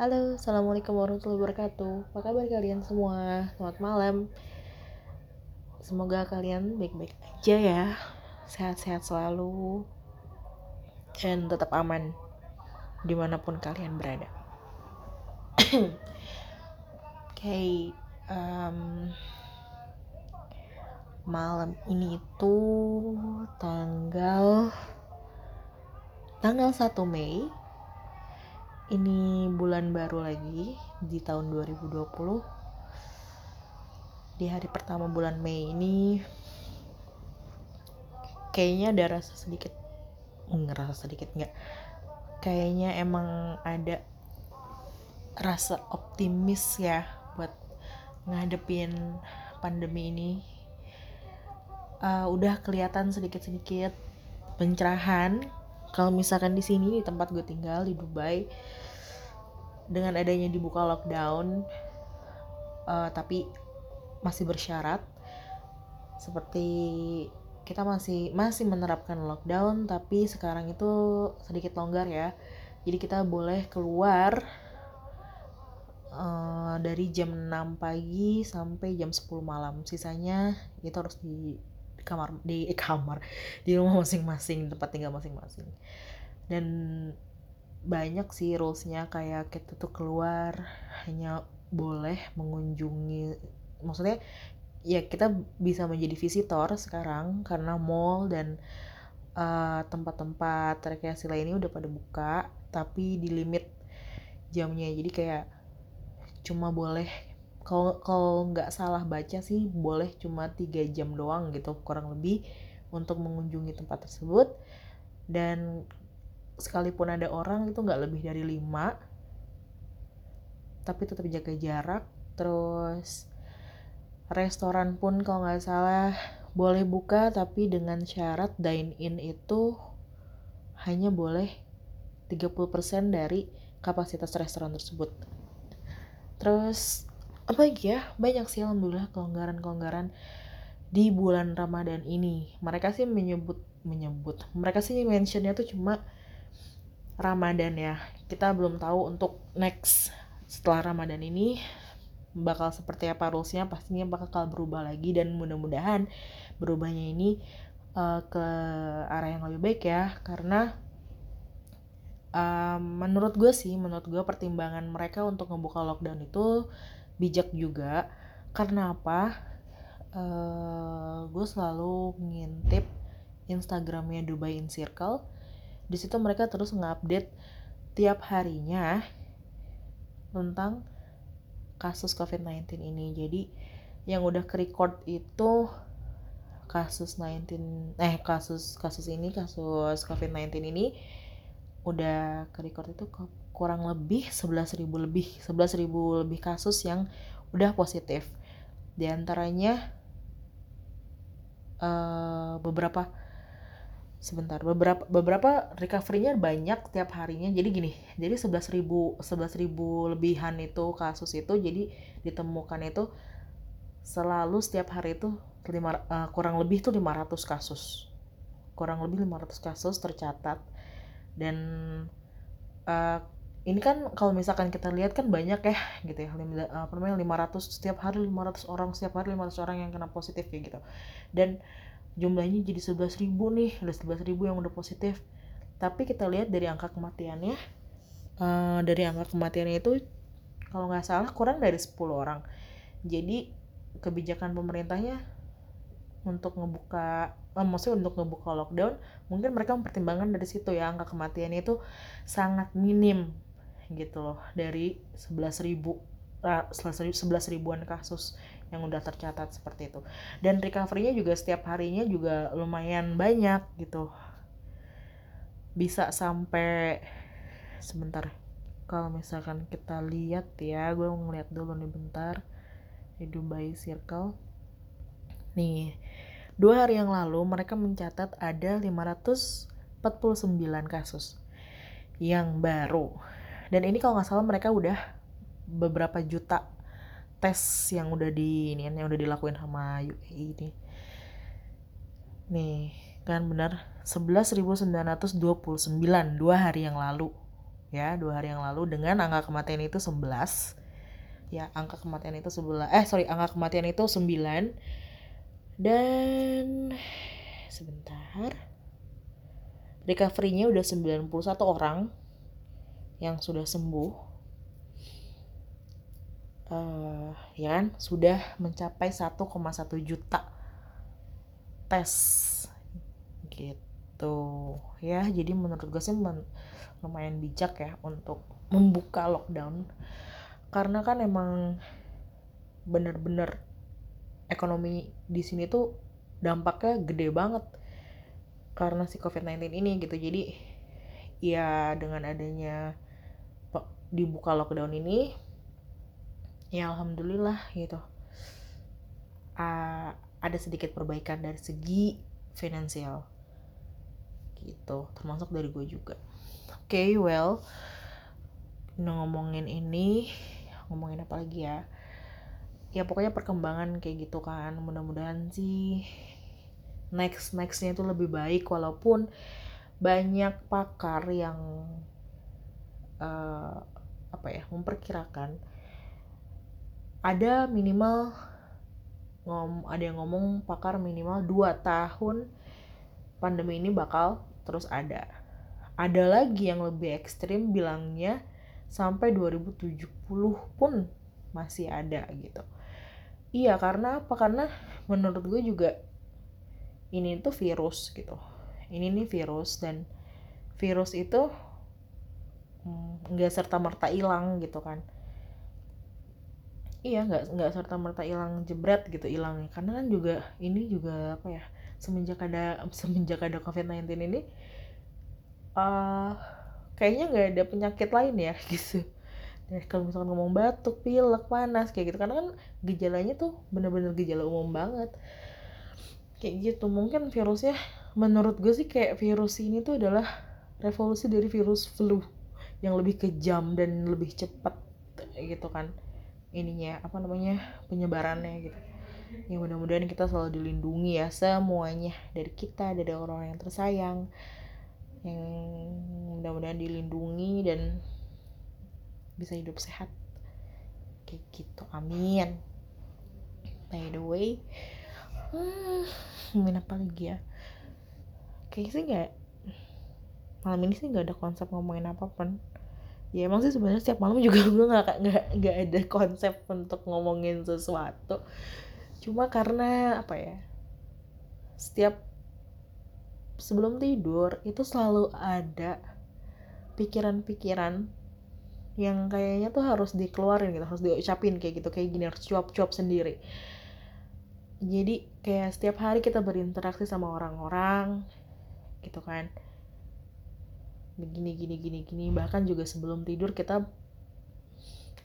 Halo, Assalamualaikum warahmatullahi wabarakatuh. Apa kabar kalian semua? Selamat malam. Semoga kalian baik-baik aja ya. Sehat-sehat selalu. Dan tetap aman Di mana pun kalian berada. Oke okay, um, Malam ini itu Tanggal Tanggal 1 Mei ini bulan baru lagi di tahun 2020 di hari pertama bulan Mei ini kayaknya ada rasa sedikit ngerasa sedikit nggak? Kayaknya emang ada rasa optimis ya buat ngadepin pandemi ini. Uh, udah kelihatan sedikit-sedikit pencerahan. Kalau misalkan di sini di tempat gue tinggal di Dubai dengan adanya dibuka lockdown uh, tapi masih bersyarat seperti kita masih masih menerapkan lockdown tapi sekarang itu sedikit longgar ya. Jadi kita boleh keluar uh, dari jam 6 pagi sampai jam 10 malam. Sisanya itu harus di kamar di eh, kamar di rumah masing-masing tempat tinggal masing-masing. Dan banyak sih rulesnya kayak kita tuh keluar hanya boleh mengunjungi maksudnya ya kita bisa menjadi visitor sekarang karena mall dan uh, tempat-tempat rekreasi lainnya udah pada buka tapi di limit jamnya. Jadi kayak cuma boleh kalau kalau nggak salah baca sih boleh cuma tiga jam doang gitu kurang lebih untuk mengunjungi tempat tersebut. Dan sekalipun ada orang itu nggak lebih dari lima tapi tetap jaga jarak. Terus restoran pun kalau nggak salah boleh buka tapi dengan syarat dine in itu hanya boleh 30% dari kapasitas restoran tersebut. Terus apa lagi ya? Banyak sih alhamdulillah kelonggaran-kelonggaran di bulan Ramadan ini. Mereka sih menyebut menyebut mereka sih mentionnya tuh cuma Ramadan ya. Kita belum tahu untuk next setelah Ramadan ini bakal seperti apa rulesnya pastinya bakal berubah lagi dan mudah-mudahan berubahnya ini uh, ke arah yang lebih baik ya. Karena uh, menurut gue sih menurut gue pertimbangan mereka untuk ngebuka lockdown itu bijak juga. Karena apa? Uh, gue selalu ngintip Instagramnya Dubai in Circle di situ mereka terus ngupdate tiap harinya tentang kasus COVID-19 ini. Jadi yang udah ke record itu kasus 19 eh kasus kasus ini kasus COVID-19 ini udah ke record itu kurang lebih 11.000 lebih 11.000 lebih kasus yang udah positif. Di antaranya uh, beberapa sebentar beberapa beberapa recovery-nya banyak tiap harinya. Jadi gini jadi 11.000 11.000 lebihan itu kasus itu jadi ditemukan itu selalu setiap hari itu lima, uh, kurang lebih tuh 500 kasus. Kurang lebih 500 kasus tercatat. Dan uh, ini kan kalau misalkan kita lihat kan banyak ya gitu ya. Apa namanya 500 setiap hari 500 orang setiap hari 500 orang yang kena positif kayak gitu. Dan jumlahnya jadi 11 ribu nih ada 11 ribu yang udah positif. Tapi kita lihat dari angka kematiannya uh, dari angka kematiannya itu kalau nggak salah kurang dari 10 orang. Jadi kebijakan pemerintahnya untuk ngebuka eh, maksudnya untuk ngebuka lockdown mungkin mereka mempertimbangkan dari situ ya angka kematiannya itu sangat minim gitu loh dari 11 ribu uh, 11 ribuan kasus yang udah tercatat seperti itu. Dan recovery-nya juga setiap harinya juga lumayan banyak gitu. Bisa sampai sebentar kalau misalkan kita lihat ya gue mau ngeliat dulu nih bentar. Di Dubai Circle. Nih dua hari yang lalu mereka mencatat ada 549 kasus yang baru. Dan ini kalau nggak salah mereka udah beberapa juta tes yang udah di ini yang udah dilakuin sama UAE ini. Nih kan benar 11.929 dua hari yang lalu. Ya dua hari yang lalu dengan angka kematian itu 11 ya angka kematian itu 11 eh sorry angka kematian itu 9 dan sebentar. Recovery-nya udah 91 orang yang sudah sembuh uh, ya kan? Sudah mencapai 1,1 juta tes. Gitu. Ya jadi menurut gue sih men lumayan bijak ya untuk membuka lockdown. Karena kan emang bener-bener ekonomi di sini tuh dampaknya gede banget karena si COVID-19 ini gitu. Jadi ya dengan adanya dibuka lockdown ini ya alhamdulillah gitu. Uh, ada sedikit perbaikan dari segi finansial. Gitu termasuk dari gue juga. Okay, well ngomongin ini ngomongin apa lagi ya? Ya pokoknya perkembangan kayak gitu kan. Mudah-mudahan sih next nextnya itu lebih baik walaupun banyak pakar yang uh, apa ya memperkirakan ada minimal ngom ada yang ngomong pakar minimal 2 tahun pandemi ini bakal terus ada. Ada lagi yang lebih ekstrim bilangnya sampai 2070 pun masih ada gitu. Iya karena apa? Karena menurut gue juga ini tuh virus gitu. Ini nih virus dan virus itu mm, nggak serta merta hilang gitu kan iya nggak nggak serta merta hilang jebret gitu hilangnya. Karena kan juga ini juga apa ya semenjak ada semenjak ada covid 19 ini uh, kayaknya nggak ada penyakit lain ya gitu. Dan kalau misalkan ngomong batuk pilek panas kayak gitu. Karena kan gejalanya tuh bener-bener gejala umum banget. Kayak gitu mungkin virusnya menurut gue sih kayak virus ini tuh adalah revolusi dari virus flu yang lebih kejam dan lebih cepat gitu kan ininya apa namanya penyebarannya gitu. Ya mudah-mudahan kita selalu dilindungi ya semuanya. Dari kita dari orang-orang yang tersayang yang mudah-mudahan dilindungi dan bisa hidup sehat. Kayak gitu amin. By the way hmm, ngomongin apa lagi ya? Kayak sih nggak malam ini sih nggak ada konsep ngomongin apa pun ya emang sih sebenarnya setiap malam juga gue nggak nggak nggak ada konsep untuk ngomongin sesuatu. Cuma karena apa ya setiap sebelum tidur itu selalu ada pikiran-pikiran yang kayaknya tuh harus dikeluarin gitu harus diucapin kayak gitu kayak gini harus cuap-cuap sendiri. Jadi kayak setiap hari kita berinteraksi sama orang-orang gitu kan begini gini gini gini. Bahkan juga sebelum tidur kita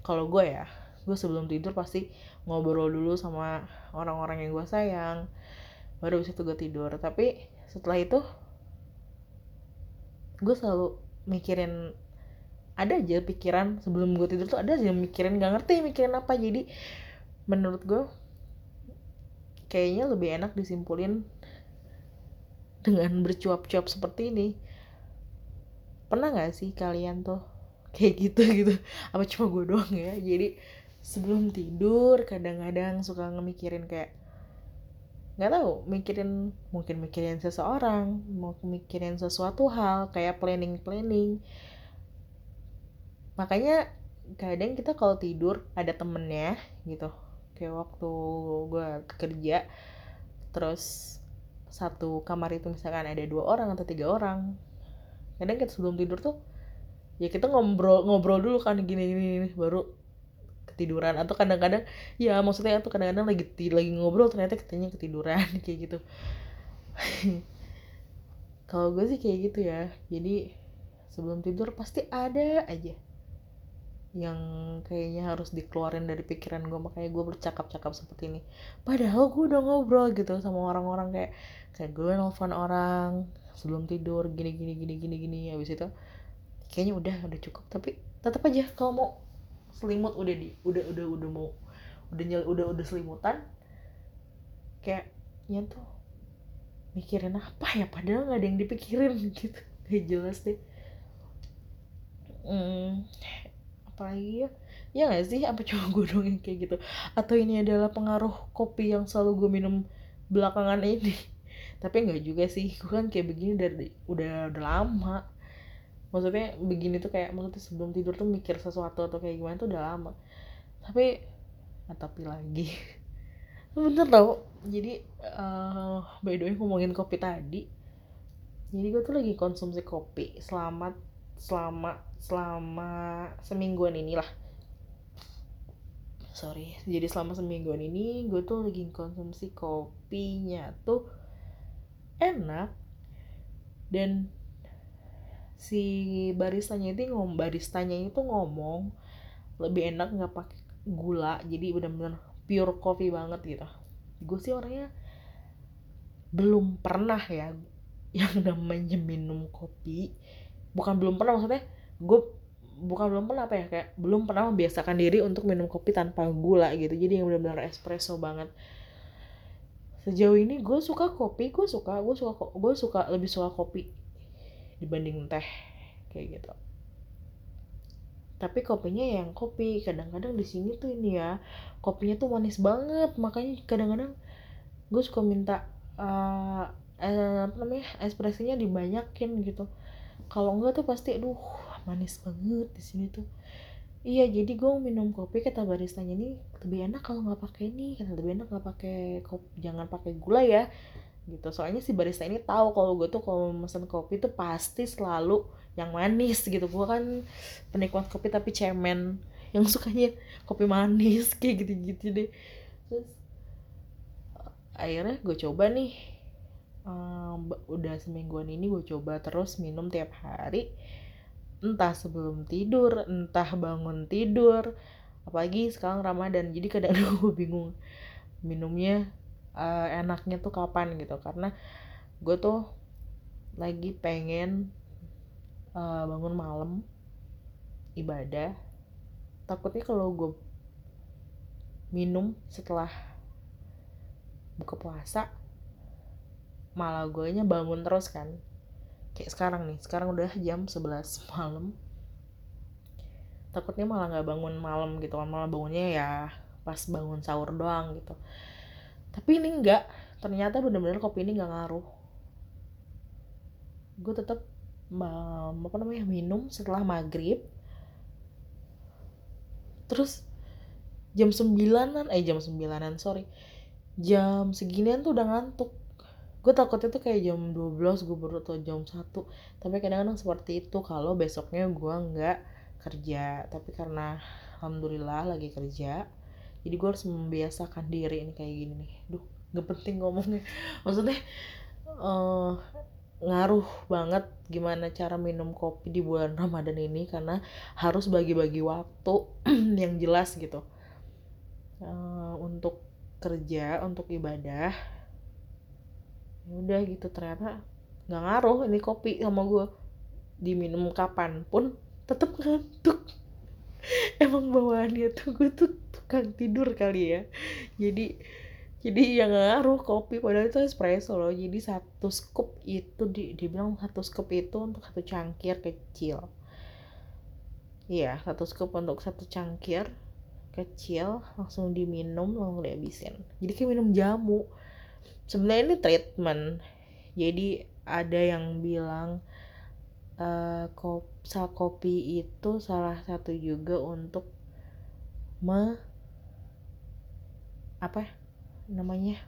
kalau gue ya gue sebelum tidur pasti ngobrol dulu sama orang-orang yang gue sayang. Baru bisa tuh gue tidur. Tapi setelah itu gue selalu mikirin ada aja pikiran sebelum gue tidur tuh ada aja mikirin gak ngerti mikirin apa. Jadi menurut gue kayaknya lebih enak disimpulin dengan bercuap-cuap seperti ini pernah gak sih kalian tuh kayak gitu gitu? Apa cuma gue doang ya? Jadi sebelum tidur kadang-kadang suka ngemikirin kayak nggak tahu mikirin mungkin mikirin seseorang mau mikirin sesuatu hal kayak planning planning makanya kadang kita kalau tidur ada temennya gitu kayak waktu gue kerja terus satu kamar itu misalkan ada dua orang atau tiga orang kadang kita sebelum tidur tuh ya kita ngobrol ngobrol dulu kan gini gini, gini baru ketiduran. Atau kadang-kadang ya maksudnya atau kadang-kadang lagi lagi ngobrol ternyata katanya ketiduran kayak gitu. Kalau gue sih kayak gitu ya. Jadi sebelum tidur pasti ada aja yang kayaknya harus dikeluarin dari pikiran gue makanya gue bercakap-cakap seperti ini. Padahal gue udah ngobrol gitu sama orang-orang kayak kayak gue nelfon orang sebelum tidur gini gini gini gini gini habis itu kayaknya udah udah cukup. Tapi tetap aja kalau mau selimut udah di udah udah udah mau udah nyel udah udah selimutan kayaknya tuh mikirin apa ya? Padahal nggak ada yang dipikirin gitu. Gak jelas deh. Hmm, apa lagi ya? Ya gak sih apa cuma gue dong yang kayak gitu? Atau ini adalah pengaruh kopi yang selalu gue minum belakangan ini tapi nggak juga sih gue kan kayak begini dari udah udah lama. Maksudnya begini tuh kayak maksudnya sebelum tidur tuh mikir sesuatu atau kayak gimana tuh udah lama. Tapi nah, tapi lagi. Bener tau. Jadi uh, by the way ngomongin kopi tadi jadi gue tuh lagi konsumsi kopi selama selama selama semingguan inilah sorry jadi selama semingguan ini gue tuh lagi konsumsi kopinya tuh enak. Dan si baristanya itu ngomong baristanya itu ngomong lebih enak nggak pakai gula jadi benar-benar pure coffee banget gitu. Gue sih orangnya belum pernah ya yang namanya minum kopi. Bukan belum pernah maksudnya gue bukan belum pernah apa ya kayak belum pernah membiasakan diri untuk minum kopi tanpa gula gitu. Jadi yang benar-benar espresso banget sejauh ini gue suka kopi gue suka gue suka gue suka lebih suka kopi dibanding teh kayak gitu. Tapi kopinya yang kopi kadang-kadang di sini tuh ini ya kopinya tuh manis banget. Makanya kadang-kadang gue suka minta uh, eh, apa namanya espressonya dibanyakin gitu. Kalau enggak tuh pasti aduh manis banget di sini tuh iya jadi gue minum kopi kata baristanya ini lebih enak kalau nggak pakai ini kata lebih enak nggak pakai kopi jangan pakai gula ya gitu. Soalnya si barista ini tahu kalau gue tuh kalau mesen kopi tuh pasti selalu yang manis gitu. Gue kan penikmat kopi tapi cemen yang sukanya kopi manis kayak gitu-gitu deh. Terus akhirnya gue coba nih um, udah semingguan ini gue coba terus minum tiap hari entah sebelum tidur entah bangun tidur apalagi sekarang ramadan jadi kadang-kadang gue bingung minumnya uh, enaknya tuh kapan gitu karena gue tuh lagi pengen uh, bangun malam ibadah takutnya kalau gue minum setelah buka puasa malah gue nya bangun terus kan kayak sekarang nih sekarang udah jam 11 malam. Takutnya malah nggak bangun malam gitu kan malah bangunnya ya pas bangun sahur doang gitu. Tapi ini enggak ternyata bener-bener kopi ini nggak ngaruh. Gue tetap apa namanya minum setelah maghrib. Terus jam sembilanan eh jam sembilanan sorry. Jam seginian tuh udah ngantuk gue takutnya tuh kayak jam 12 gue baru atau jam 1 tapi kadang-kadang seperti itu kalau besoknya gue nggak kerja. Tapi karena alhamdulillah lagi kerja jadi gue harus membiasakan diri ini kayak gini nih. Duh gak penting ngomongnya. Maksudnya uh, ngaruh banget gimana cara minum kopi di bulan Ramadan ini karena harus bagi-bagi waktu yang jelas gitu. Uh, untuk kerja untuk ibadah udah gitu ternyata nggak ngaruh ini kopi sama gue diminum kapan pun tetap ngantuk. Emang bawaannya tuh gue tuh tukang tidur kali ya. Jadi jadi yang ngaruh kopi padahal itu espresso loh. Jadi satu scoop itu di, dibilang satu scoop itu untuk satu cangkir kecil. Iya satu scoop untuk satu cangkir kecil langsung diminum langsung dihabisin. Jadi kayak minum jamu sebenarnya ini treatment. Jadi ada yang bilang uh, kop, kopi itu salah satu juga untuk me apa ya, namanya?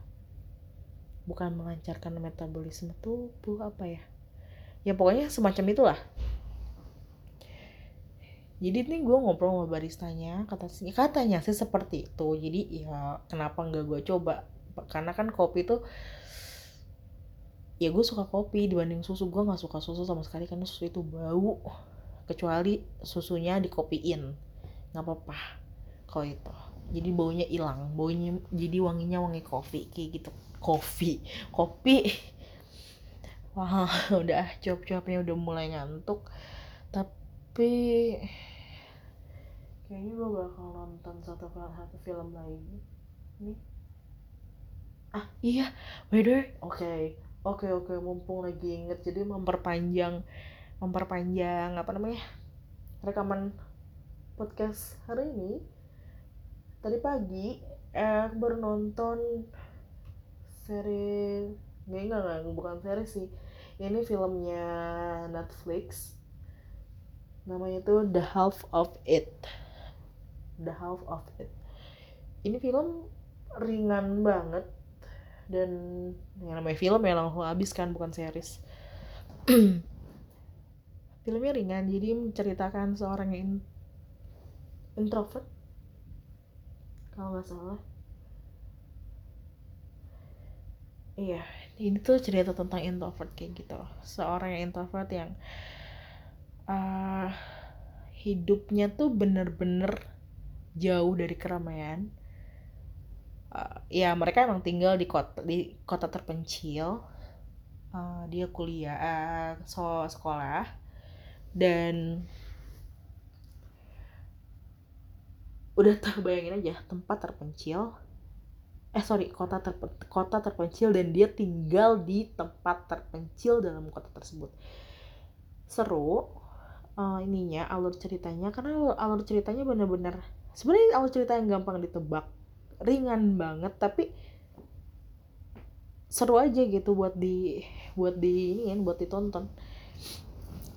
Bukan melancarkan metabolisme tubuh apa ya? Ya pokoknya semacam itulah. Jadi ini gue ngobrol sama baristanya kata katanya sih seperti itu. Jadi ya kenapa nggak gue coba karena kan kopi tuh ya gue suka kopi dibanding susu. Gue nggak suka susu sama sekali karena susu itu bau kecuali susunya dikopiin. Nggak apa-apa kalau itu. Jadi baunya hilang baunya jadi wanginya wangi kopi kayak gitu. Kopi kopi. Wah udah cuap-cuapnya udah mulai ngantuk. Tapi kayaknya gue bakal nonton satu satu film lagi nih ah iya. By the way oke. Okay. oke okay, oke. Okay. mumpung lagi inget jadi memperpanjang memperpanjang apa namanya rekaman podcast hari ini. Tadi pagi eh baru nonton seri nggak enggak enggak bukan seri sih. Ini filmnya Netflix. Namanya tuh The Half of It. The Half of It. Ini film ringan banget dan yang namanya film ya langsung habis kan bukan series. Filmnya ringan jadi menceritakan seorang yang introvert. Kalau nggak salah. Iya ini tuh cerita tentang introvert kayak gitu. Seorang yang introvert yang uh, hidupnya tuh bener-bener jauh dari keramaian uh, ya mereka emang tinggal di kota di kota terpencil. Uh, dia kuliah uh, so sekolah. Dan udah terbayangin aja tempat terpencil. Eh sorry kota terpe, kota terpencil dan dia tinggal di tempat terpencil dalam kota tersebut. Seru uh, ininya alur ceritanya. Karena alur ceritanya bener-bener sebenarnya alur cerita yang gampang ditebak ringan banget tapi seru aja gitu buat di buat di ini buat ditonton.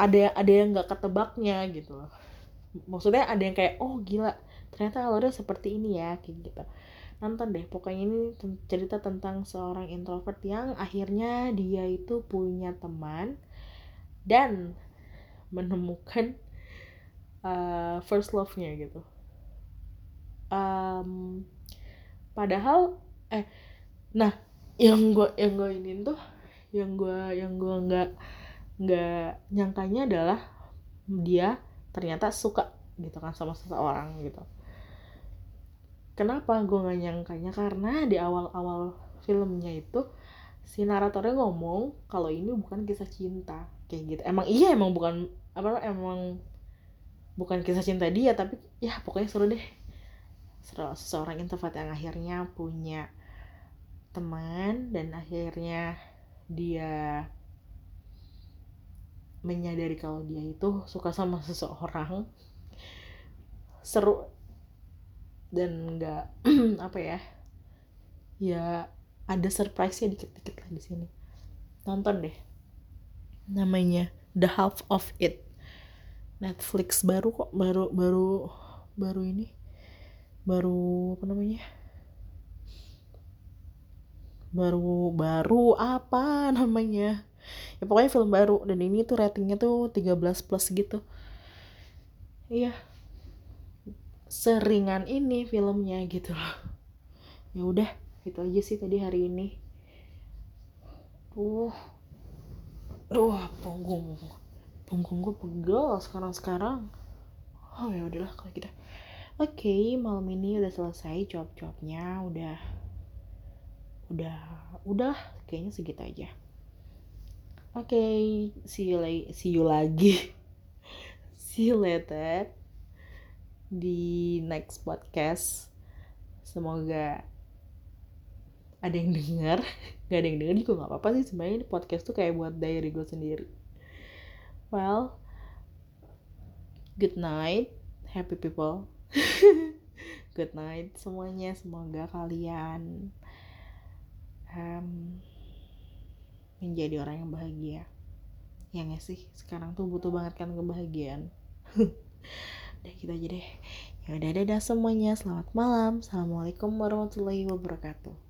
Ada ada yang nggak ketebaknya gitu loh. Maksudnya ada yang kayak oh gila ternyata alurnya seperti ini ya kayak gitu. Nonton deh pokoknya ini cerita tentang seorang introvert yang akhirnya dia itu punya teman dan menemukan uh, first love-nya gitu. Um, padahal eh nah yang gue yang gue ini tuh yang gue yang gue nggak nggak nyangkanya adalah dia ternyata suka gitu kan sama seseorang gitu. Kenapa gue nggak nyangkanya? Karena di awal-awal filmnya itu si naratornya ngomong kalau ini bukan kisah cinta kayak gitu. Emang iya emang bukan apa emang bukan kisah cinta dia tapi ya pokoknya seru deh seseorang introvert yang akhirnya punya teman dan akhirnya dia menyadari kalau dia itu suka sama seseorang. Seru dan nggak apa ya ya ada surprise nya dikit-dikit lah di sini. Nonton deh. Namanya The Half of It. Netflix baru kok baru baru baru ini baru apa namanya? Baru baru apa namanya? Ya pokoknya film baru. Dan ini tuh ratingnya tuh 13 plus gitu. Iya. Seringan ini filmnya gitu loh. Ya udah itu aja sih tadi hari ini. Uh duh punggung. Punggung gue pegel sekarang sekarang oh ya udahlah kalau gitu oke okay, malam ini udah selesai job-jobnya udah udah udah kayaknya segitu aja Oke, okay, see you lagi, see you lagi. see you later di next podcast. Semoga ada yang dengar, gak ada yang dengar juga nggak apa-apa sih sebenarnya podcast tuh kayak buat diary gue sendiri. Well, good night, happy people. good night semuanya, semoga kalian um, menjadi orang yang bahagia. Ya gak sih? Sekarang tuh butuh banget kan kebahagiaan. Udah gitu aja deh. Ya udah dadah semuanya. Selamat malam. Assalamualaikum warahmatullahi wabarakatuh